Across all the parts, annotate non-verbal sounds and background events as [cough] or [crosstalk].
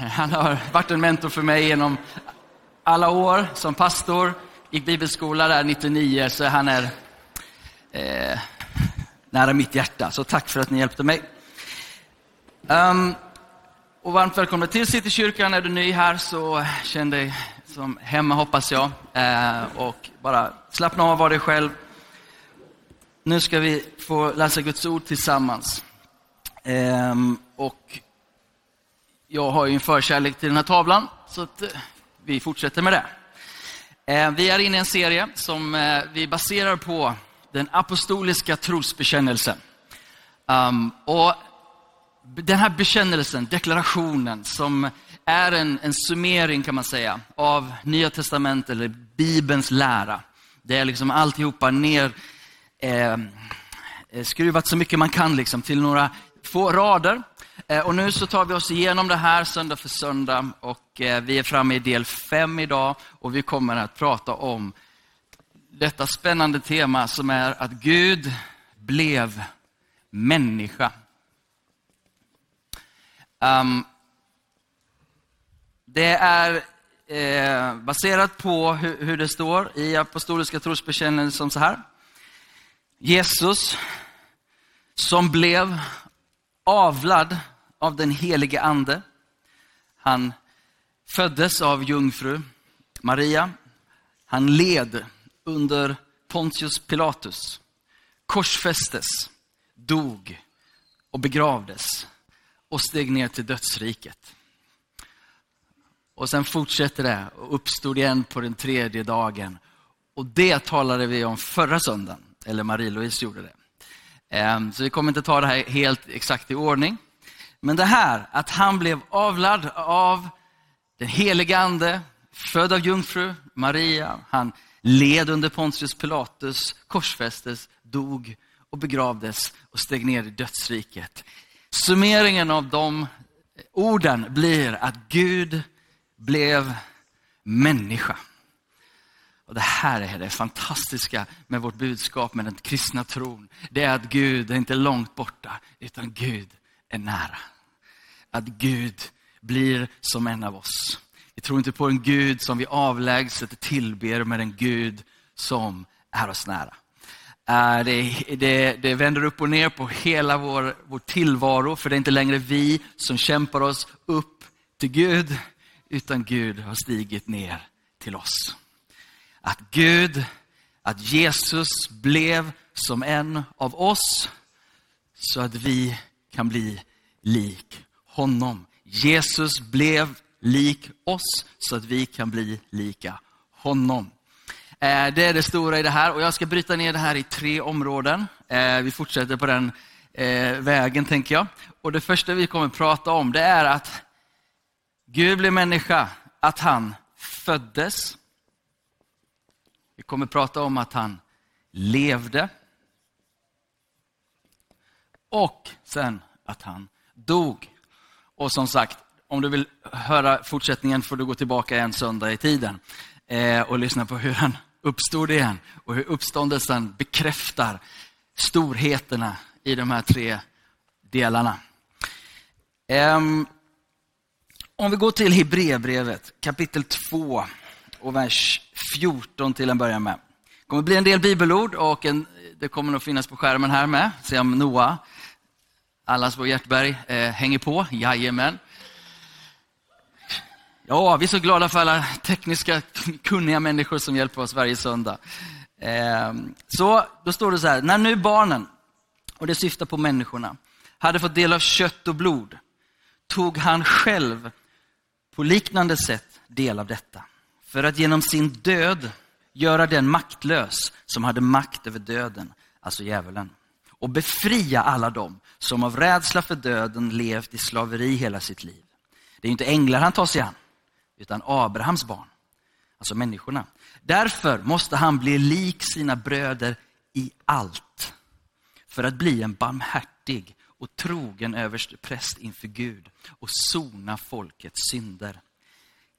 [laughs] Han har varit en mentor för mig genom alla år som pastor. Gick bibelskola där 99, så han är eh, nära mitt hjärta. Så tack för att ni hjälpte mig. Um, och varmt välkomna till Citykyrkan. Är du ny här så känn dig som hemma hoppas jag. Eh, och bara slappna av, var dig själv. Nu ska vi få läsa Guds ord tillsammans. Eh, och jag har ju en förkärlek till den här tavlan, så att, eh, vi fortsätter med det. Eh, vi är inne i en serie som eh, vi baserar på den apostoliska trosbekännelsen. Um, och den här bekännelsen, deklarationen, som är en, en summering kan man säga av Nya Testamentet eller Bibelns lära. Det är liksom alltihopa ner eh, skruvat så mycket man kan liksom, till några få rader. Eh, och nu så tar vi oss igenom det här söndag för söndag och eh, vi är framme i del fem idag och vi kommer att prata om detta spännande tema som är att Gud blev människa. Um, det är eh, baserat på hur, hur, det står i apostoliska trosbekännelsen så här. Jesus som blev avlad av den helige ande. Han föddes av jungfru Maria. Han led under Pontius Pilatus, korsfästes, dog och begravdes och steg ner till dödsriket. Och sen fortsätter det och uppstod igen på den tredje dagen. Och det talade vi om förra söndagen, eller Marie-Louise gjorde det. Ehm, så vi kommer inte ta det här helt exakt i ordning. Men det här, att han blev avlad av den helige ande, född av jungfru Maria. Han led under Pontius Pilatus, korsfästes, dog och begravdes och steg ner i dödsriket. Summeringen av de orden blir att Gud blev människa. Och Det här är det fantastiska med vårt budskap, med den kristna tron. Det är att Gud är inte långt borta, utan Gud är nära. Att Gud blir som en av oss. Vi tror inte på en Gud som vi avlägset tillber, men en Gud som är oss nära. Äh, det, det, det vänder upp och ner på hela vår, vår tillvaro, för det är inte längre vi som kämpar oss upp till Gud, utan Gud har stigit ner till oss. Att Gud, att Jesus blev som en av oss, så att vi kan bli lik honom. Jesus blev lik oss, så att vi kan bli lika honom. Eh, det är det stora i det här och jag ska bryta ner det här i tre områden. Eh, vi fortsätter på den eh, vägen tänker jag. Och Det första vi kommer att prata om det är att Gud blev människa, att han föddes. Vi kommer att prata om att han levde. Och sen att han dog. Och som sagt, om du vill höra fortsättningen får du gå tillbaka en söndag i tiden eh, och lyssna på hur han uppstod igen och hur uppståndelsen bekräftar storheterna i de här tre delarna. Om vi går till Hebreerbrevet kapitel 2 och vers 14 till en början med. Det kommer bli en del bibelord och en, det kommer nog finnas på skärmen här med. Se om Noah, allas vår Hjärtberg, eh, hänger på. Jajamän. Ja, vi är så glada för alla tekniska kunniga människor som hjälper oss varje söndag. Eh, så då står det så här, när nu barnen, och det syftar på människorna, hade fått del av kött och blod, tog han själv på liknande sätt del av detta. För att genom sin död göra den maktlös som hade makt över döden, alltså djävulen. Och befria alla dem som av rädsla för döden levt i slaveri hela sitt liv. Det är inte änglar han tar sig an, utan Abrahams barn, alltså människorna. Därför måste han bli lik sina bröder i allt, för att bli en barmhärtig och trogen överstepräst inför Gud och sona folkets synder.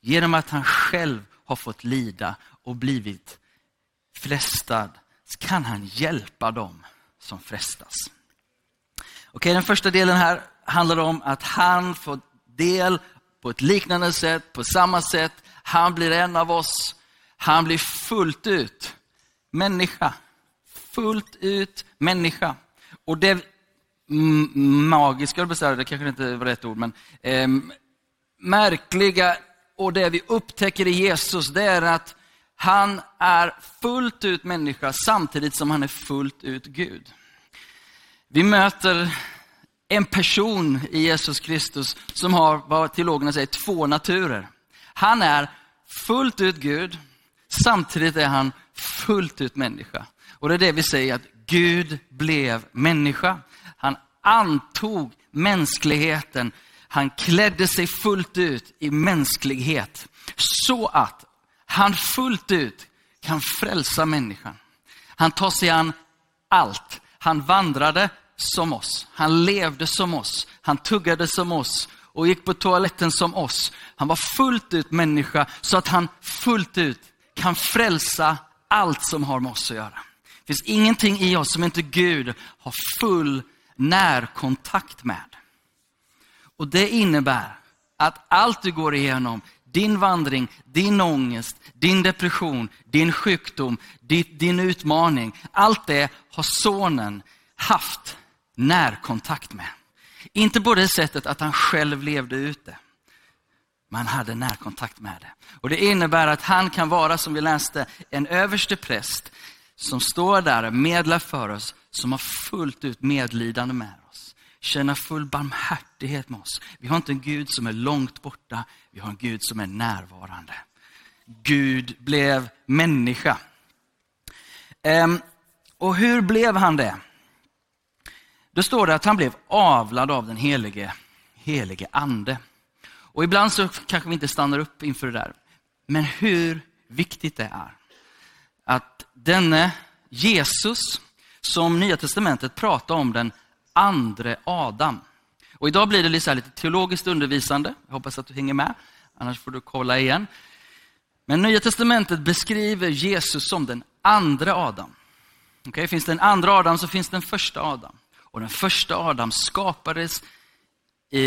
Genom att han själv har fått lida och blivit frestad kan han hjälpa dem som frestas. Okej, den första delen här handlar om att han får del på ett liknande sätt, på samma sätt. Han blir en av oss. Han blir fullt ut människa. Fullt ut människa. Och det mm, magiska, det kanske inte var rätt ord, men eh, märkliga och det vi upptäcker i Jesus, det är att han är fullt ut människa samtidigt som han är fullt ut Gud. Vi möter en person i Jesus Kristus som har, vad teologerna säger, två naturer. Han är fullt ut Gud, samtidigt är han fullt ut människa. Och det är det vi säger, att Gud blev människa. Han antog mänskligheten. Han klädde sig fullt ut i mänsklighet. Så att han fullt ut kan frälsa människan. Han tar sig an allt. Han vandrade som oss. Han levde som oss. Han tuggade som oss och gick på toaletten som oss. Han var fullt ut människa så att han fullt ut kan frälsa allt som har med oss att göra. Det finns ingenting i oss som inte Gud har full närkontakt med. Och det innebär att allt du går igenom, din vandring, din ångest, din depression, din sjukdom, din, utmaning, allt det har sonen haft närkontakt med. Inte på det sättet att han själv levde ut det. han hade närkontakt med det. Och Det innebär att han kan vara, som vi läste, en överste präst som står där och medlar för oss, som har fullt ut medlidande med oss. Känna full barmhärtighet med oss. Vi har inte en Gud som är långt borta, vi har en Gud som är närvarande. Gud blev människa. Ehm, och hur blev han det? Då står det att han blev avlad av den helige, helige ande. Och ibland så kanske vi inte stannar upp inför det där. Men hur viktigt det är att denne Jesus, som Nya Testamentet pratar om den andre Adam. Och idag blir det lite, lite teologiskt undervisande. Jag hoppas att du hänger med, annars får du kolla igen. Men Nya Testamentet beskriver Jesus som den andra Adam. Okay, finns det en andra Adam så finns det en första Adam. Och den första Adam skapades i,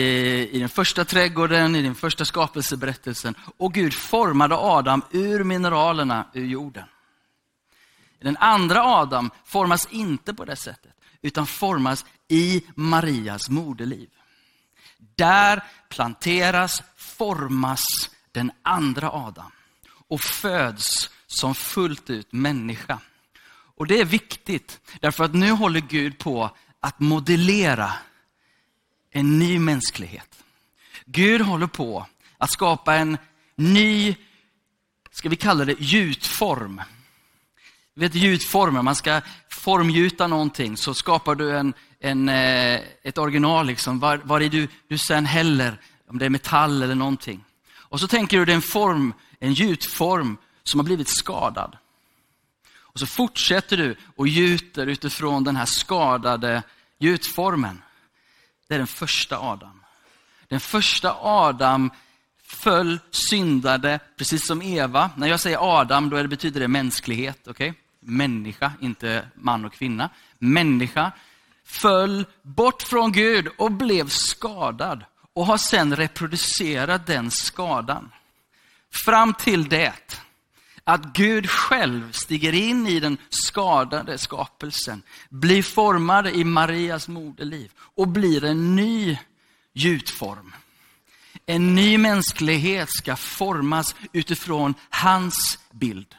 i den första trädgården, i den första skapelseberättelsen. Och Gud formade Adam ur mineralerna ur jorden. Den andra Adam formas inte på det sättet, utan formas i Marias moderliv. Där planteras, formas den andra Adam och föds som fullt ut människa. Och det är viktigt, därför att nu håller Gud på att modellera en ny mänsklighet. Gud håller på att skapa en ny, ska vi kalla det gjutform. Du vet gjutformer, man ska formgjuta någonting så skapar du en, en, eh, ett original liksom, var, var är du, du sen häller, om det är metall eller någonting. Och så tänker du det är en form, en gjutform som har blivit skadad. Och så fortsätter du och gjuter utifrån den här skadade gjutformen. Det är den första Adam. Den första Adam föll, syndade, precis som Eva. När jag säger Adam, då betyder det mänsklighet. Okay? Människa, inte man och kvinna. Människa föll bort från Gud och blev skadad och har sen reproducerat den skadan. Fram till det att Gud själv stiger in i den skadade skapelsen, blir formad i Marias moderliv och blir en ny gjutform. En ny mänsklighet ska formas utifrån hans bild.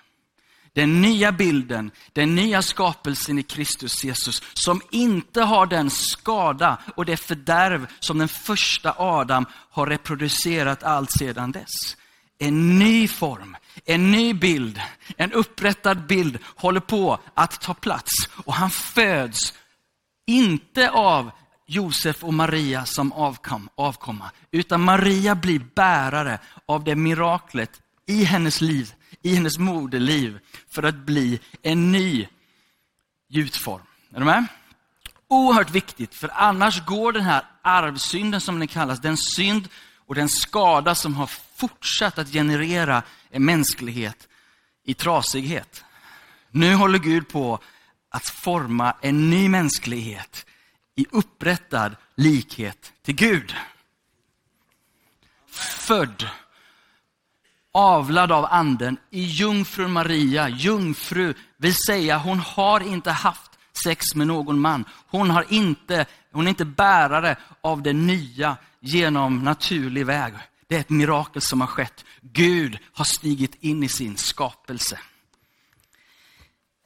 Den nya bilden, den nya skapelsen i Kristus Jesus, som inte har den skada och det fördärv som den första Adam har reproducerat allt sedan dess. En ny form, en ny bild, en upprättad bild håller på att ta plats. Och han föds inte av Josef och Maria som avkom, avkomma, utan Maria blir bärare av det miraklet i hennes liv, i hennes moderliv, för att bli en ny gjutform. Är du med? Oerhört viktigt, för annars går den här arvsynden som den kallas, den synd och den skada som har fortsatt att generera en mänsklighet i trasighet. Nu håller Gud på att forma en ny mänsklighet i upprättad likhet till Gud. född, avlad av anden i jungfru Maria. Jungfru vill säga hon har inte haft sex med någon man. Hon, har inte, hon är inte bärare av det nya genom naturlig väg. Det är ett mirakel som har skett. Gud har stigit in i sin skapelse.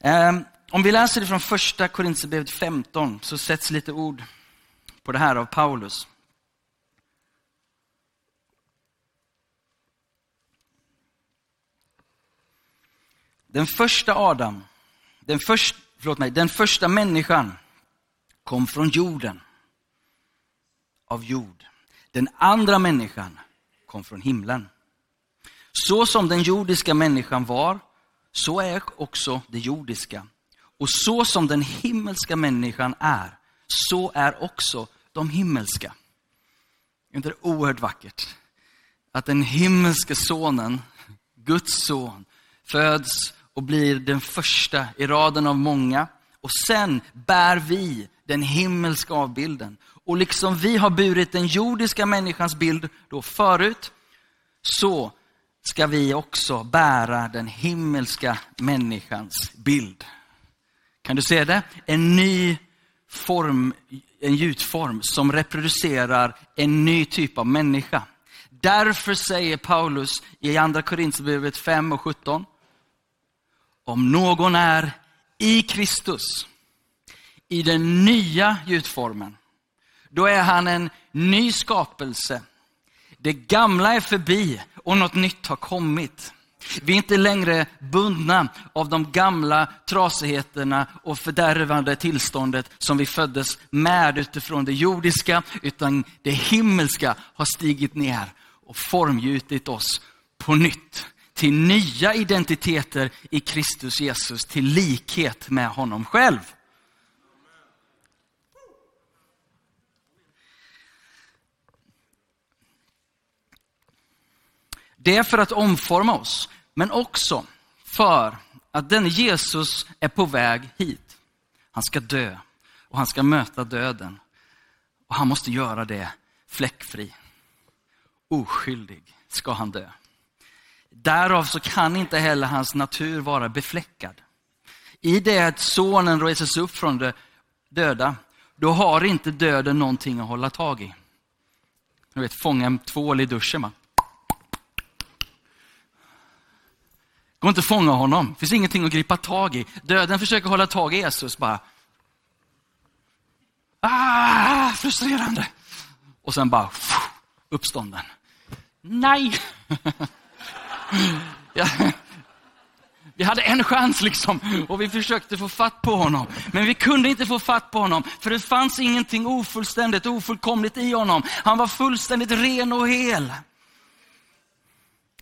Ehm, om vi läser det från första Korintierbrevet 15 så sätts lite ord på det här av Paulus. Den första Adam, den, först, förlåt mig, den första människan kom från jorden, av jord. Den andra människan kom från himlen. Så som den jordiska människan var, så är också det jordiska. Och så som den himmelska människan är, så är också de himmelska. Är inte det oerhört vackert? Att den himmelske sonen, Guds son, föds och blir den första i raden av många. Och sen bär vi den himmelska avbilden. Och liksom vi har burit den jordiska människans bild då förut, så ska vi också bära den himmelska människans bild. Kan du se det? En ny form, en gjutform som reproducerar en ny typ av människa. Därför säger Paulus i andra Korinthierbrevet 5 och 17, om någon är i Kristus, i den nya gjutformen, då är han en ny skapelse. Det gamla är förbi och något nytt har kommit. Vi är inte längre bundna av de gamla trasigheterna och fördärvande tillståndet som vi föddes med utifrån det jordiska, utan det himmelska har stigit ner och formgjutit oss på nytt till nya identiteter i Kristus Jesus, till likhet med honom själv. Det är för att omforma oss, men också för att den Jesus är på väg hit. Han ska dö och han ska möta döden. Och han måste göra det fläckfri. Oskyldig ska han dö. Därav så kan inte heller hans natur vara befläckad. I det att sonen reses upp från de döda, då har inte döden någonting att hålla tag i. Du vet, fånga en tvål i duschen. Va? Går inte att fånga honom. Det finns ingenting att gripa tag i. Döden försöker hålla tag i Jesus bara. Ah, frustrerande. Och sen bara uppstånden. Nej. [laughs] ja. Vi hade en chans liksom och vi försökte få fatt på honom. Men vi kunde inte få fatt på honom för det fanns ingenting ofullständigt, ofullkomligt i honom. Han var fullständigt ren och hel.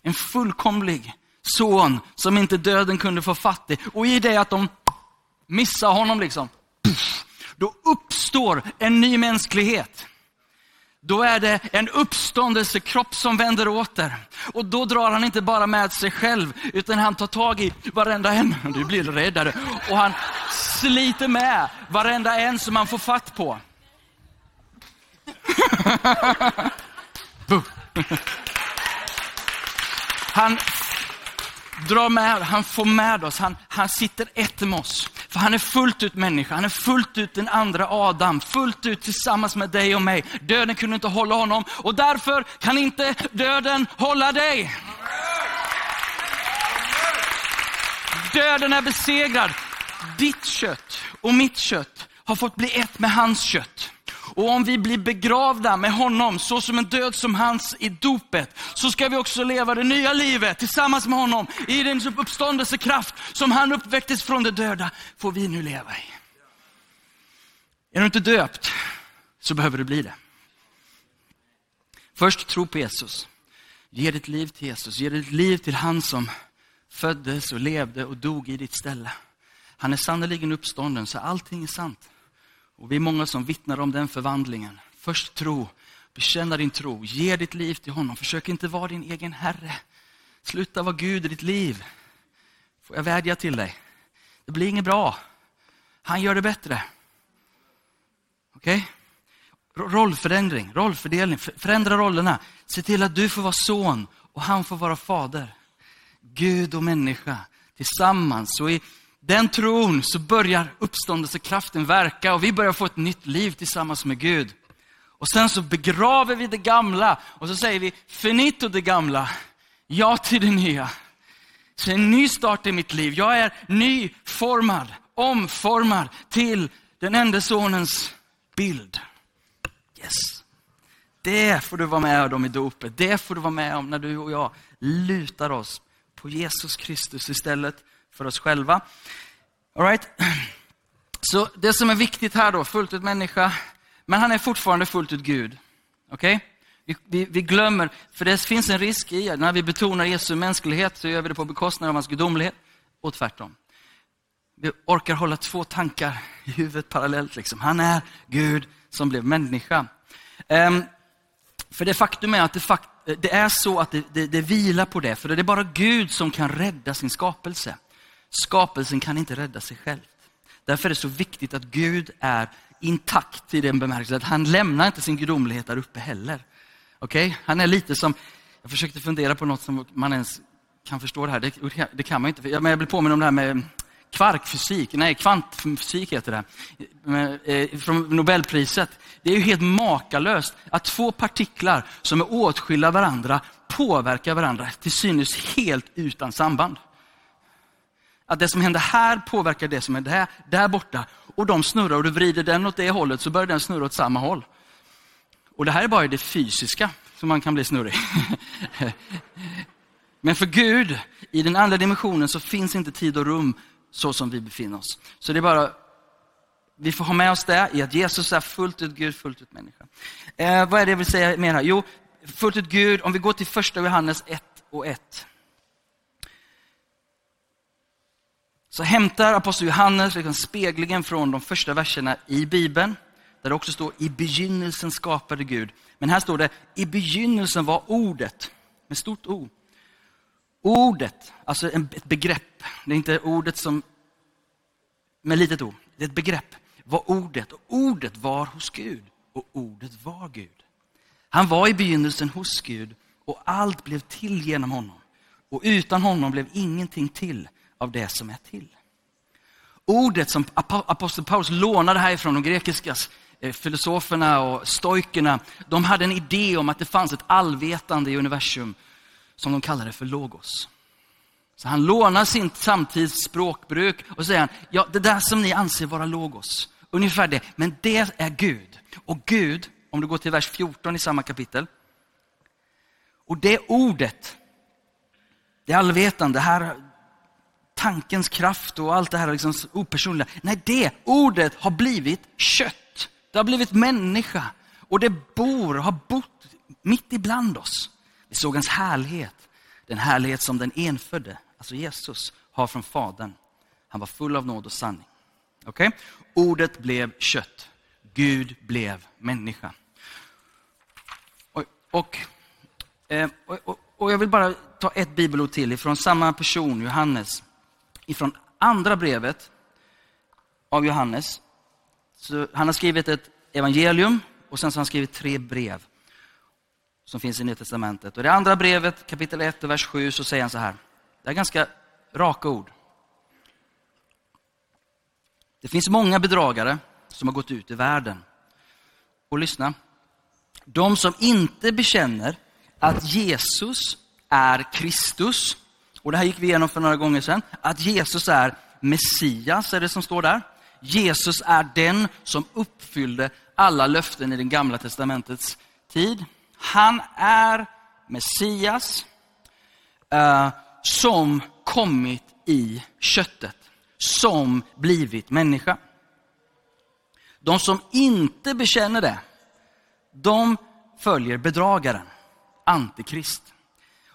En fullkomlig son som inte döden kunde få fatt i. Och i det att de missar honom, liksom, då uppstår en ny mänsklighet. Då är det en uppståndelsekropp som vänder åter. Och då drar han inte bara med sig själv, utan han tar tag i varenda en. [laughs] Du blir räddare. Och han sliter med varenda en som han får fatt på. [laughs] Han drar med, han får med oss, han, han sitter ett med oss. För han är fullt ut människa, han är fullt ut den andra Adam, fullt ut tillsammans med dig och mig. Döden kunde inte hålla honom och därför kan inte döden hålla dig. Döden är besegrad. Ditt kött och mitt kött har fått bli ett med hans kött. Och om vi blir begravda med honom, så som en död som hans i dopet, så ska vi också leva det nya livet tillsammans med honom i den uppståndelsekraft som han uppväcktes från de döda, får vi nu leva i. Är du inte döpt, så behöver du bli det. Först tro på Jesus. Ge ditt liv till Jesus. Ge ditt liv till han som föddes och levde och dog i ditt ställe. Han är sannerligen uppstånden, så allting är sant. Och vi är många som vittnar om den förvandlingen. Först tro, bekänna din tro, ge ditt liv till honom. Försök inte vara din egen herre. Sluta vara Gud i ditt liv. Får jag vädja till dig? Det blir inget bra. Han gör det bättre. Okej? Okay? rollförändring, rollfördelning, förändra rollerna. Se till att du får vara son och han får vara fader. Gud och människa tillsammans. Och i den tron så börjar uppståndelsekraften verka och vi börjar få ett nytt liv tillsammans med Gud. Och sen så begraver vi det gamla och så säger vi finito det gamla, ja till det nya. Så en ny start i mitt liv. Jag är nyformad, omformad till den enda sonens bild. Yes. Det får du vara med om i dopet. Det får du vara med om när du och jag lutar oss på Jesus Kristus istället för oss själva. All right? Så det som är viktigt här då, fullt ut människa, men han är fortfarande fullt ut Gud. Okej? Okay? Vi, vi, vi, glömmer, för det finns en risk i att när vi betonar Jesu mänsklighet så gör vi det på bekostnad av hans gudomlighet och tvärtom. Vi orkar hålla två tankar i huvudet parallellt. Liksom. Han är Gud som blev människa. Um, för det faktum är att det, fakt det är så att det, det, det vilar på det, för det är bara Gud som kan rädda sin skapelse. Skapelsen kan inte rädda sig själv. Därför är det så viktigt att Gud är intakt i den bemärkelsen att han lämnar inte sin gudomlighet där uppe heller. Okej? Okay? Han är lite som, jag försökte fundera på något som man ens kan förstå det här. Det, det kan man inte. Men jag blir påminn om det här med kvarkfysik, nej kvantfysik heter det, eh, från Nobelpriset. Det är ju helt makalöst att två partiklar som är åtskilda varandra påverkar varandra till synes helt utan samband. Att det som händer här påverkar det som är där, där borta. Och de snurrar och du vrider den åt det hållet så börjar den snurra åt samma håll. Och det här är bara det fysiska som man kan bli snurrig. [laughs] Men för Gud, i den andra dimensionen så finns inte tid och rum så som vi befinner oss. Så det är bara, vi får ha med oss det i att Jesus är fullt ut Gud, fullt ut människa. Eh, vad är det jag vill säga mer här? Jo, fullt ut Gud, om vi går till första Johannes 1 och 1. Så hämtar aposteln Johannes liksom speglingen från de första verserna i Bibeln, där det också står i begynnelsen skapade Gud. Men här står det, i begynnelsen var ordet, med stort O. Ordet, alltså ett begrepp, det är inte ordet som med litet o, det är ett begrepp, var ordet. Och ordet var hos Gud och ordet var Gud. Han var i begynnelsen hos Gud och allt blev till genom honom. Och utan honom blev ingenting till av det som är till. Ordet som aposteln Paulus lånade härifrån de grekiska eh, filosoferna och stoikerna, de hade en idé om att det fanns ett allvetande i universum som de kallade för logos. Så han lånar sin samtids språkbruk och säger han, ja det där som ni anser vara logos, ungefär det, men det är Gud. Och Gud, om du går till vers 14 i samma kapitel, och det ordet, det allvetande, här, tankens kraft och allt det här liksom opersonliga. Nej, det ordet har blivit kött. Det har blivit människa. Och det bor, har bott mitt ibland oss. Vi såg hans härlighet. Den härlighet som den enfödde, alltså Jesus, har från Fadern. Han var full av nåd och sanning. Okay? Ordet blev kött. Gud blev människa. Och, eh, och, och, och, jag vill bara ta ett bibelord till ifrån samma person, Johannes. Ifrån andra brevet av Johannes. Så han har skrivit ett evangelium och sen så har han skrivit tre brev som finns i Nya Testamentet. Och I det andra brevet, kapitel 1 vers 7, så säger han så här. Det är ganska raka ord. Det finns många bedragare som har gått ut i världen. Och lyssna. De som inte bekänner att Jesus är Kristus, och det här gick vi igenom för några gånger sedan, att Jesus är Messias, är det som står där. Jesus är den som uppfyllde alla löften i den gamla testamentets tid. Han är Messias eh, som kommit i köttet, som blivit människa. De som inte bekänner det, de följer bedragaren, antikrist.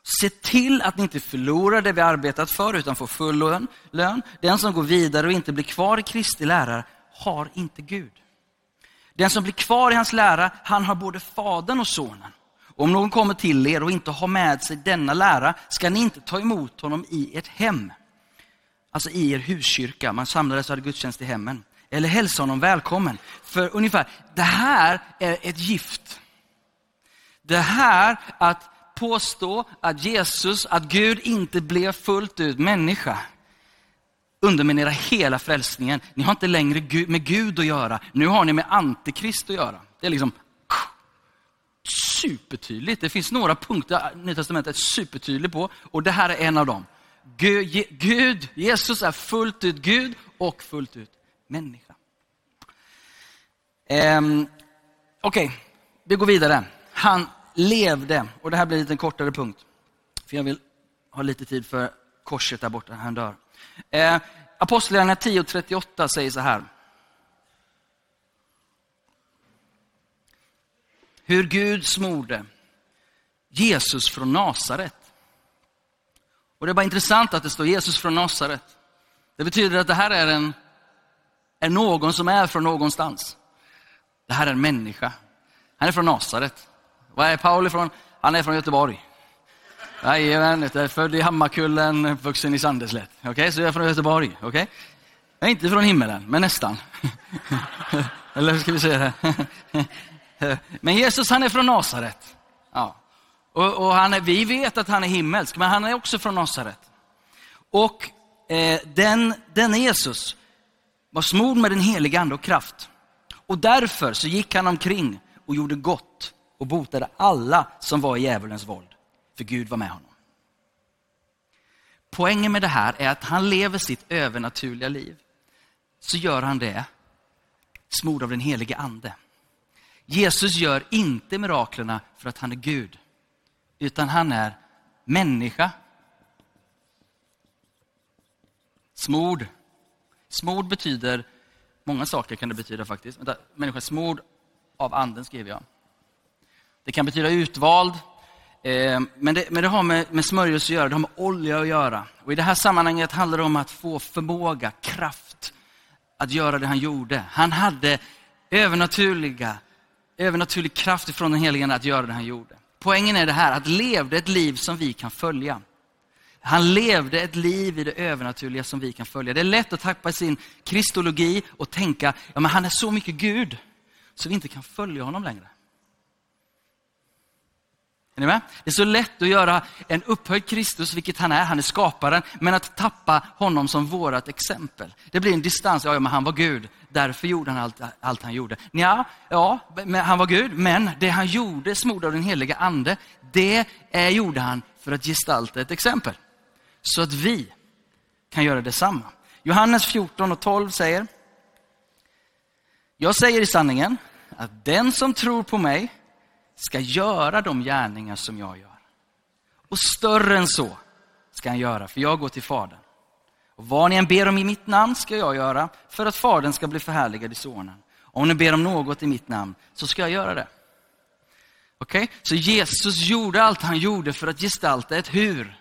Se till att ni inte förlorar det vi arbetat för, utan får full lön. Den som går vidare och inte blir kvar i Kristi lära har inte Gud. Den som blir kvar i hans lära, han har både Fadern och Sonen. Om någon kommer till er och inte har med sig denna lära, ska ni inte ta emot honom i ert hem. Alltså i er huskyrka, man samlades och hade gudstjänst i hemmen. eller hälsa honom välkommen. För ungefär, det här är ett gift. Det här att påstå att Jesus, att Gud inte blev fullt ut människa, underminerar hela frälsningen. Ni har inte längre med Gud att göra, nu har ni med Antikrist att göra. Det är liksom supertydligt. Det finns några punkter Nya Testamentet är supertydligt på och det här är en av dem. Gud, Gud, Jesus är fullt ut Gud och fullt ut människa. Um, Okej, okay, vi går vidare. Han levde, och det här blir en lite kortare punkt. För jag vill ha lite tid för korset där borta, han dör. Eh, Apostlagärningarna 10.38 säger så här. Hur Gud smorde Jesus från Nasaret. Och det är bara intressant att det står Jesus från Nasaret. Det betyder att det här är, en, är någon som är från någonstans. Det här är en människa. Han är från Nasaret. Var är Paul ifrån? Han är från Göteborg. Jajamän, jag är född i Hammarkullen, uppvuxen i Sandeslätt. Okej, okay? så jag är från Göteborg. Okej? Okay? Jag är inte från himmelen, men nästan. [laughs] Eller hur ska vi säga det? [laughs] men Jesus han är från Nasaret. Ja. Och, och han är, vi vet att han är himmelsk, men han är också från Nasaret. Och eh, den, den Jesus var smord med den heliga ande och kraft. Och därför så gick han omkring och gjorde gott och botade alla som var i djävulens våld. För Gud var med honom. Poängen med det här är att han lever sitt övernaturliga liv. Så gör han det smord av den helige ande. Jesus gör inte miraklerna för att han är Gud, utan han är människa. Smord. Smord betyder, många saker kan det betyda faktiskt. Vänta, människa smord av anden skriver jag. Det kan betyda utvald, eh, men, det, men det har med, med smörjelse att göra, det har med olja att göra. Och I det här sammanhanget handlar det om att få förmåga, kraft att göra det han gjorde. Han hade övernaturliga, övernaturlig kraft ifrån den helige att göra det han gjorde. Poängen är det här, att levde ett liv som vi kan följa. Han levde ett liv i det övernaturliga som vi kan följa. Det är lätt att tappa sin kristologi och tänka, ja men han är så mycket Gud, så vi inte kan följa honom längre. Är ni med? Det är så lätt att göra en upphöjd Kristus, vilket han är, han är skaparen, men att tappa honom som vårat exempel. Det blir en distans, ja, men han var Gud, därför gjorde han allt, allt han gjorde. Ja, ja, men han var Gud, men det han gjorde, smord av den heliga ande, det är, gjorde han för att gestalta ett exempel. Så att vi kan göra detsamma. Johannes 14 och 12 säger, jag säger i sanningen att den som tror på mig ska göra de gärningar som jag gör. Och större än så ska han göra, för jag går till Fadern. Och vad ni än ber om i mitt namn ska jag göra, för att Fadern ska bli förhärligad i Sonen. Om ni ber om något i mitt namn, så ska jag göra det. Okej? Okay? Så Jesus gjorde allt han gjorde för att gestalta ett hur,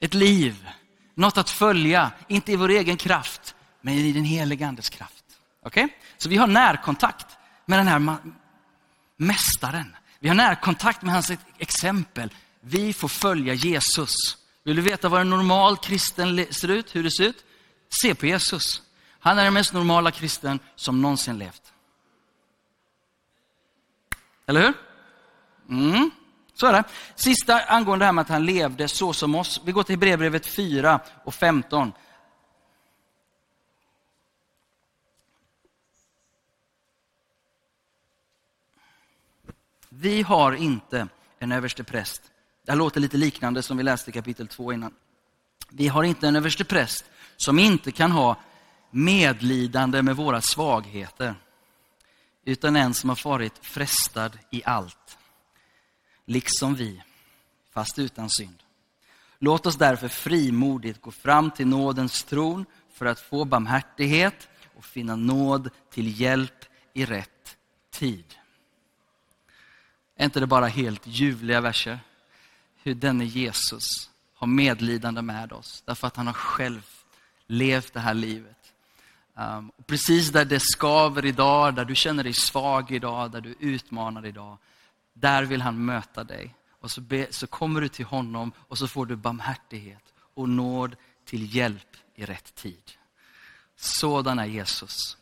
ett liv, något att följa, inte i vår egen kraft, men i den heliga Andes kraft. Okej? Okay? Så vi har närkontakt med den här mästaren. Vi har närkontakt med hans exempel. Vi får följa Jesus. Vill du veta vad en normal kristen ser ut, hur det ser ut? Se på Jesus. Han är den mest normala kristen som någonsin levt. Eller hur? Mm, så är det. Sista angående det här med att han levde så som oss. Vi går till brevbrevet 4 och 15. Vi har inte en överste präst. Det här låter lite liknande som vi läste i kapitel 2 innan. Vi har inte en överste präst som inte kan ha medlidande med våra svagheter, utan en som har varit frestad i allt, liksom vi, fast utan synd. Låt oss därför frimodigt gå fram till nådens tron för att få barmhärtighet och finna nåd till hjälp i rätt tid. Är inte det bara helt ljuvliga verser? Hur denne Jesus har medlidande med oss, därför att han har själv levt det här livet. Um, precis där det skaver idag, där du känner dig svag idag, där du är utmanad idag, där vill han möta dig. Och så, be, så kommer du till honom och så får du barmhärtighet och nåd till hjälp i rätt tid. Sådan är Jesus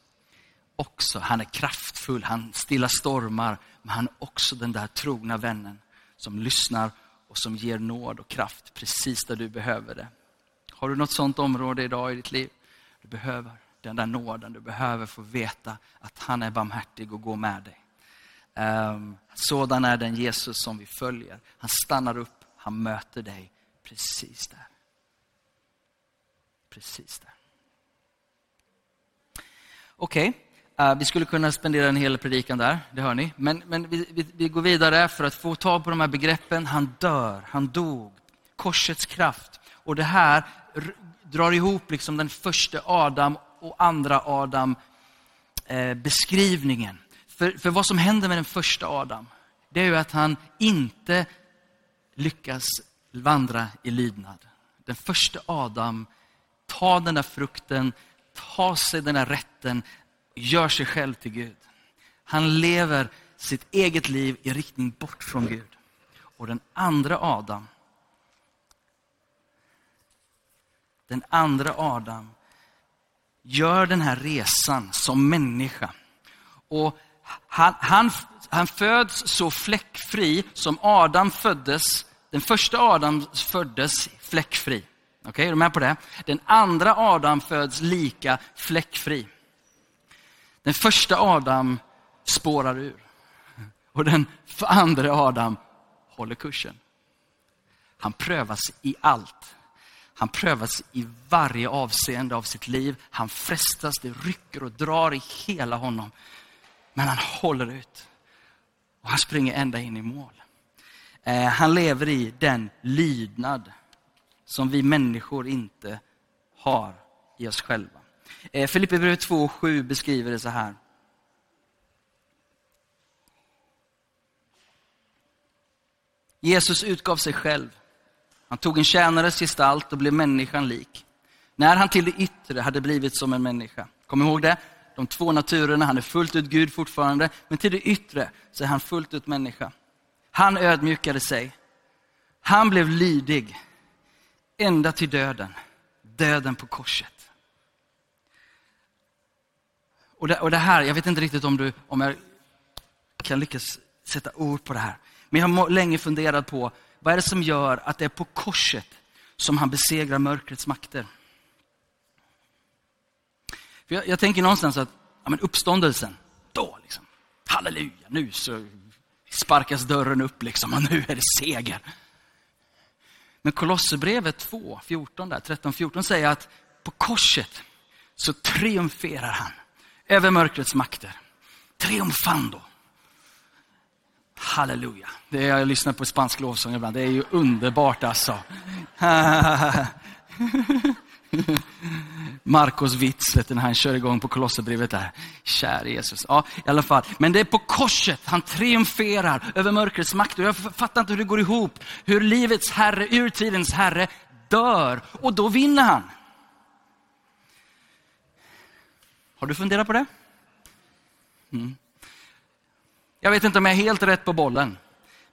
också, han är kraftfull, han stillar stormar, men han är också den där trogna vännen som lyssnar och som ger nåd och kraft precis där du behöver det. Har du något sånt område idag i ditt liv? Du behöver den där nåden, du behöver få veta att han är barmhärtig och går med dig. Um, sådan är den Jesus som vi följer. Han stannar upp, han möter dig precis där. Precis där. Okej, okay. Eh, vi skulle kunna spendera en hel predikan där, det hör ni. Men, men vi, vi, vi, går vidare för att få tag på de här begreppen. Han dör, han dog, korsets kraft. Och det här drar ihop liksom den första Adam och andra Adam eh, beskrivningen. För, för vad som händer med den första Adam, det är ju att han inte lyckas vandra i lydnad. Den första Adam tar den där frukten, tar sig den där rätten, gör sig själv till Gud. Han lever sitt eget liv i riktning bort från Gud. Och den andra Adam, den andra Adam gör den här resan som människa. Och han, han, han föds så fläckfri som Adam föddes. Den första Adam föddes fläckfri. Okej, okay, är du med på det? Den andra Adam föds lika fläckfri. Den första Adam spårar ur. Och den andra Adam håller kursen. Han prövas i allt. Han prövas i varje avseende av sitt liv. Han frestas, det rycker och drar i hela honom. Men han håller ut. Och han springer ända in i mål. Eh, han lever i den lydnad som vi människor inte har i oss själva. Eh, Filipperbrevet 2.7 beskriver det så här. Jesus utgav sig själv han tog en tjänares gestalt och blev människan lik. När han till det yttre hade blivit som en människa. Kom ihåg det? De två naturerna, han är fullt ut Gud fortfarande, men till det yttre så är han fullt ut människa. Han ödmjukade sig. Han blev lydig ända till döden. Döden på korset. Och det, och det här, jag vet inte riktigt om, du, om jag kan lyckas sätta ord på det här. Men jag har länge funderat på vad är det som gör att det är på korset som han besegrar mörkrets makter? För jag, jag tänker någonstans att ja, men uppståndelsen, då liksom, halleluja, nu så sparkas dörren upp liksom och nu är det seger. Men Kolosserbrevet 2, 14 där, 13, 14 säger att på korset så triumferar han över mörkrets makter. Triumfando. Halleluja. Det är, jag lyssnar på spansk lovsång ibland. Det är ju underbart alltså. [laughs] Marcos vits när han kör igång på Kolosserbrevet där. Käre Jesus. Ja, i alla fall. Men det är på korset han triumferar över mörkrets makt. Och jag fattar inte hur det går ihop. Hur livets herre, urtidens herre, dör. Och då vinner han. Har du funderat på det? Mm. Jag vet inte om jag är helt rätt på bollen.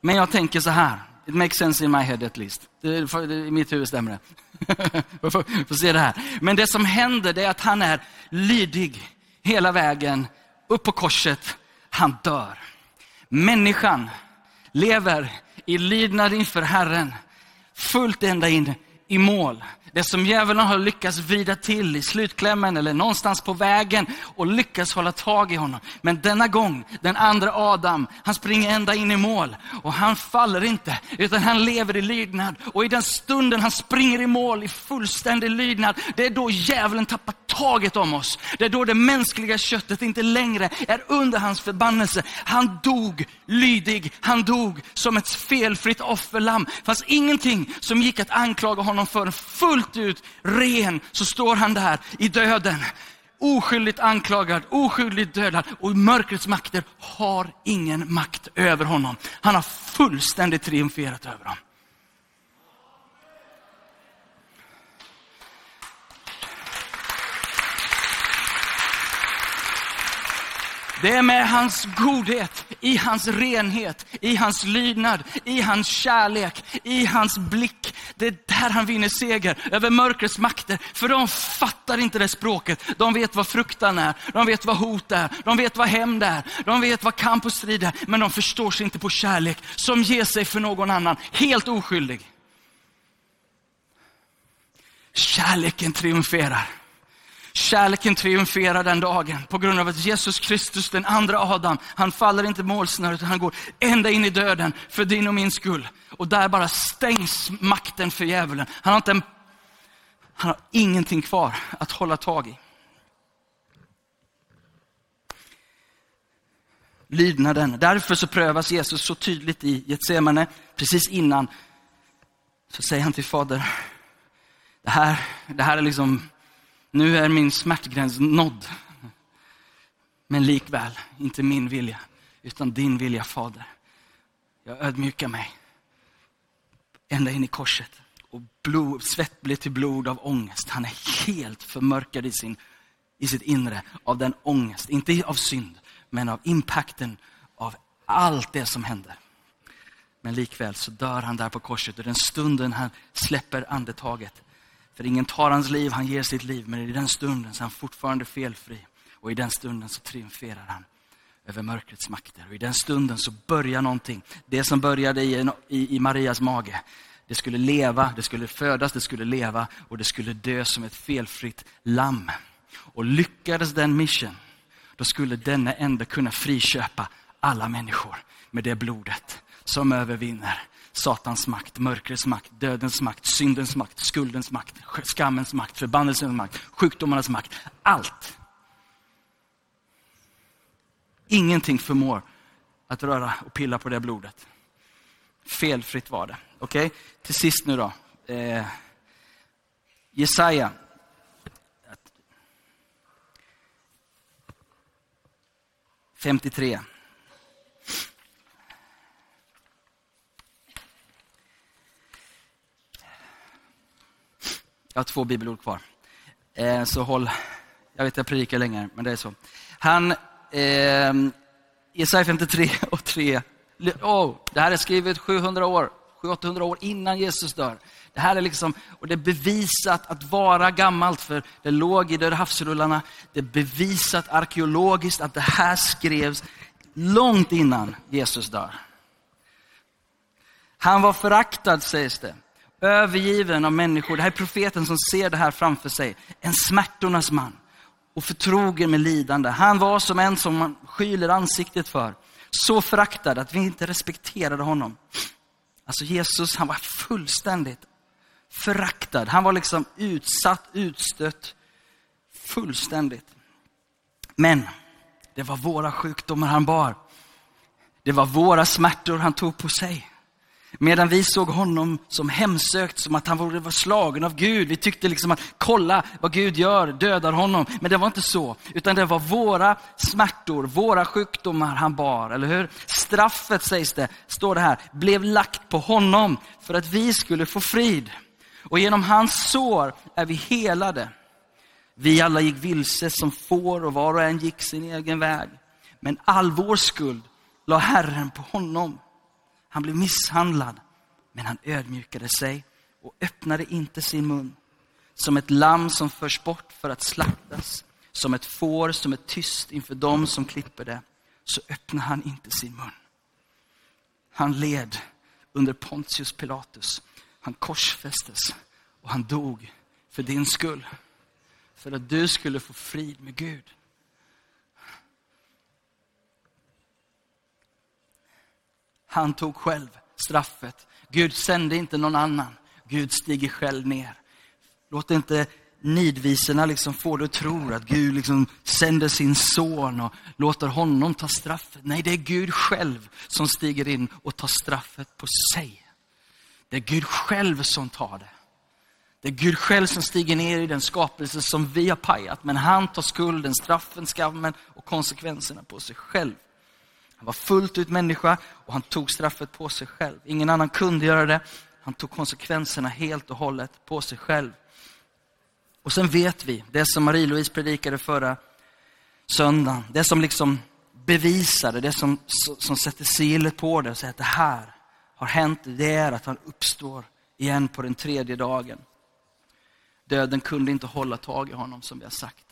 Men jag tänker så här. It makes sense in my head at least. I mitt huvud stämmer det. [laughs] får, får se det här. Men det som händer det är att han är lydig hela vägen upp på korset. Han dör. Människan lever i lydnad inför Herren. Fullt ända in i mål. Det som djävulen har lyckats vrida till i slutklämmen eller någonstans på vägen och lyckas hålla tag i honom. Men denna gång, den andra Adam, han springer ända in i mål och han faller inte, utan han lever i lydnad. Och i den stunden han springer i mål i fullständig lydnad, det är då djävulen tappar taget om oss. Det är då det mänskliga köttet inte längre är under hans förbannelse. Han dog lydig, han dog som ett felfritt offerlamm. Det fanns ingenting som gick att anklaga honom för. Fullt ut ren så står han där i döden. Oskyldigt anklagad, oskyldigt dödad och mörkrets makter har ingen makt över honom. Han har fullständigt triumferat över dem. Det är med hans godhet, i hans renhet, i hans lydnad, i hans kärlek, i hans blick. Det är där han vinner seger över mörkrets makter. För de fattar inte det språket. De vet vad fruktan är, de vet vad hot är, de vet vad hämnd är, de vet vad kamp och strid är. Men de förstår sig inte på kärlek som ger sig för någon annan, helt oskyldig. Kärleken triumferar. Kärleken triumferar den dagen på grund av att Jesus Kristus, den andra Adam, han faller inte målsnöret utan han går ända in i döden för din och min skull. Och där bara stängs makten för djävulen. Han har, inte en, han har ingenting kvar att hålla tag i. Lydnaden. Därför så prövas Jesus så tydligt i Getsemane, precis innan. Så säger han till Fader, det här, det här är liksom nu är min smärtgräns nådd. Men likväl, inte min vilja, utan din vilja Fader. Jag ödmjukar mig ända in i korset. Och blod, svett blir till blod av ångest. Han är helt förmörkad i, sin, i sitt inre av den ångest, inte av synd, men av impacten av allt det som händer. Men likväl så dör han där på korset och den stunden han släpper andetaget för ingen tar hans liv, han ger sitt liv. Men i den stunden så är han fortfarande felfri. Och i den stunden så triumferar han över mörkrets makter. Och i den stunden så börjar någonting. Det som började i, i, i Marias mage. Det skulle leva, det skulle födas, det skulle leva och det skulle dö som ett felfritt lamm. Och lyckades den mission, då skulle denna ände kunna friköpa alla människor med det blodet som övervinner Satans makt, mörkrets makt, dödens makt, syndens makt, skuldens makt, skammens makt, förbannelsens makt, sjukdomarnas makt. Allt. Ingenting förmår att röra och pilla på det blodet. Felfritt var det. Okej, okay? till sist nu då. Eh, Jesaja. Femtiotre. Jag har två bibelord kvar. Eh, så håll, jag vet jag predikar länge, men det är så. Han, eh, Jesaja 53 och 3. Oh, det här är skrivet 700 år, 700-800 år innan Jesus dör. Det här är liksom, och det är bevisat att vara gammalt, för det låg i Döda havsrullarna. Det är bevisat arkeologiskt att det här skrevs långt innan Jesus dör. Han var föraktad sägs det övergiven av människor. Det här är profeten som ser det här framför sig. En smärtornas man och förtrogen med lidande. Han var som en som man skyler ansiktet för. Så föraktad att vi inte respekterade honom. Alltså Jesus, han var fullständigt föraktad. Han var liksom utsatt, utstött, fullständigt. Men det var våra sjukdomar han bar. Det var våra smärtor han tog på sig. Medan vi såg honom som hemsökt, som att han var slagen av Gud. Vi tyckte liksom att, kolla vad Gud gör, dödar honom. Men det var inte så, utan det var våra smärtor, våra sjukdomar han bar, eller hur? Straffet, sägs det, står det här, blev lagt på honom för att vi skulle få frid. Och genom hans sår är vi helade. Vi alla gick vilse som får och var och en gick sin egen väg. Men all vår skuld la Herren på honom. Han blev misshandlad, men han ödmjukade sig och öppnade inte sin mun. Som ett lamm som förs bort för att slaktas, som ett får som är tyst inför dem som klipper det, så öppnar han inte sin mun. Han led under Pontius Pilatus. Han korsfästes och han dog för din skull. För att du skulle få frid med Gud. Han tog själv straffet. Gud sände inte någon annan. Gud stiger själv ner. Låt inte nidvisorna liksom få dig att tro att Gud liksom sänder sin son och låter honom ta straffet. Nej, det är Gud själv som stiger in och tar straffet på sig. Det är Gud själv som tar det. Det är Gud själv som stiger ner i den skapelse som vi har pajat. Men han tar skulden, straffen, skammen och konsekvenserna på sig själv. Han var fullt ut människa och han tog straffet på sig själv. Ingen annan kunde göra det. Han tog konsekvenserna helt och hållet på sig själv. Och sen vet vi, det som Marie-Louise predikade förra söndagen, det som liksom bevisade, det som, som sätter sigillet på det och säger att det här har hänt, det är att han uppstår igen på den tredje dagen. Döden kunde inte hålla tag i honom som vi har sagt.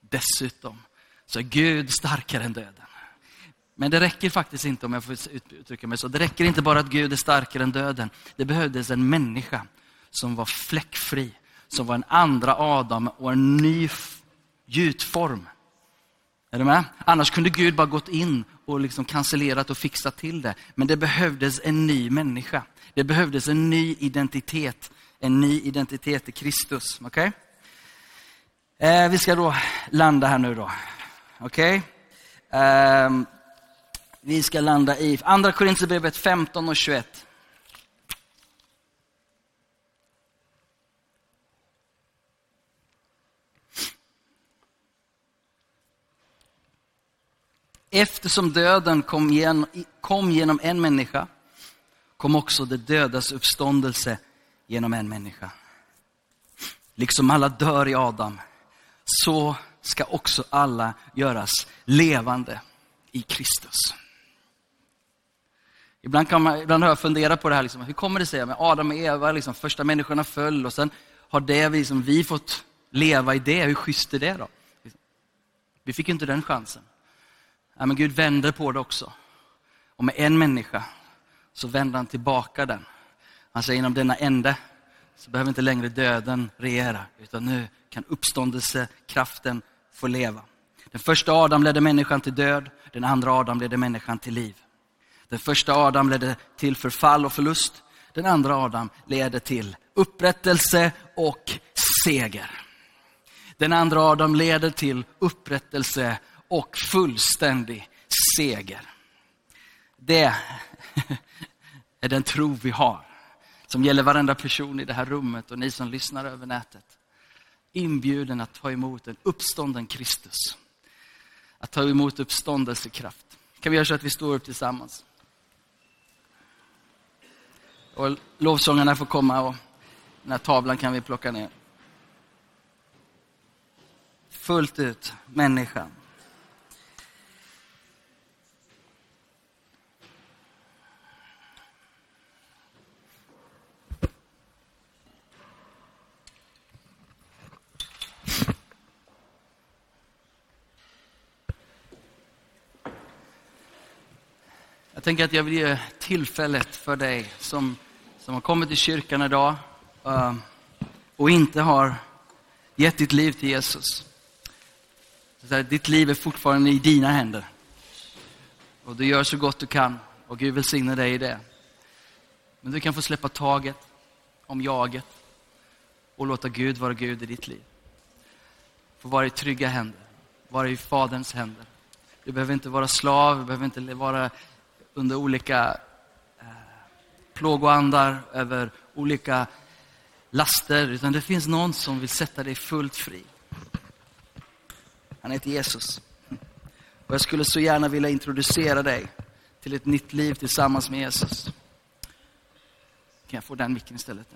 Dessutom så är Gud starkare än döden. Men det räcker faktiskt inte, om jag får uttrycka mig så, det räcker inte bara att Gud är starkare än döden. Det behövdes en människa som var fläckfri, som var en andra Adam och en ny gjutform. Är du med? Annars kunde Gud bara gått in och liksom cancellerat och fixat till det. Men det behövdes en ny människa. Det behövdes en ny identitet. En ny identitet i Kristus. Okay? Eh, vi ska då landa här nu då. Okej? Okay? Eh, vi ska landa i Andra Korinthierbrevet 15 och 21. Eftersom döden kom, genom, kom genom en människa, kom också det dödas uppståndelse genom en människa. Liksom alla dör i Adam, så ska också alla göras levande i Kristus. Ibland, kan man, ibland har jag funderat på det här, liksom, hur kommer det sig med Adam och Eva, liksom, första människorna föll och sen har det, liksom, vi fått leva i det, hur schysst är det då? Vi fick inte den chansen. Ja, men Gud vänder på det också. Och med en människa så vänder han tillbaka den. Han säger inom denna ände så behöver inte längre döden regera, utan nu kan uppståndelsekraften få leva. Den första Adam ledde människan till död, den andra Adam ledde människan till liv. Den första Adam ledde till förfall och förlust, den andra Adam leder till upprättelse och seger. Den andra Adam leder till upprättelse och fullständig seger. Det [laughs] är den tro vi har, som gäller varenda person i det här rummet och ni som lyssnar över nätet. Inbjuden att ta emot en uppstånden Kristus. Att ta emot uppståndelsekraft. Kan vi göra så att vi står upp tillsammans? Och lovsångarna får komma och den här tavlan kan vi plocka ner. Fullt ut, människan. Jag tänker att jag vill ge tillfället för dig som, som har kommit till kyrkan idag eh, och inte har gett ditt liv till Jesus. Så ditt liv är fortfarande i dina händer. Och du gör så gott du kan och Gud välsigne dig i det. Men du kan få släppa taget om jaget och låta Gud vara Gud i ditt liv. Få vara i trygga händer, vara i Faderns händer. Du behöver inte vara slav, du behöver inte vara under olika plågoandar, över olika laster, utan det finns någon som vill sätta dig fullt fri. Han heter Jesus. Och jag skulle så gärna vilja introducera dig till ett nytt liv tillsammans med Jesus. Kan jag få den micken istället?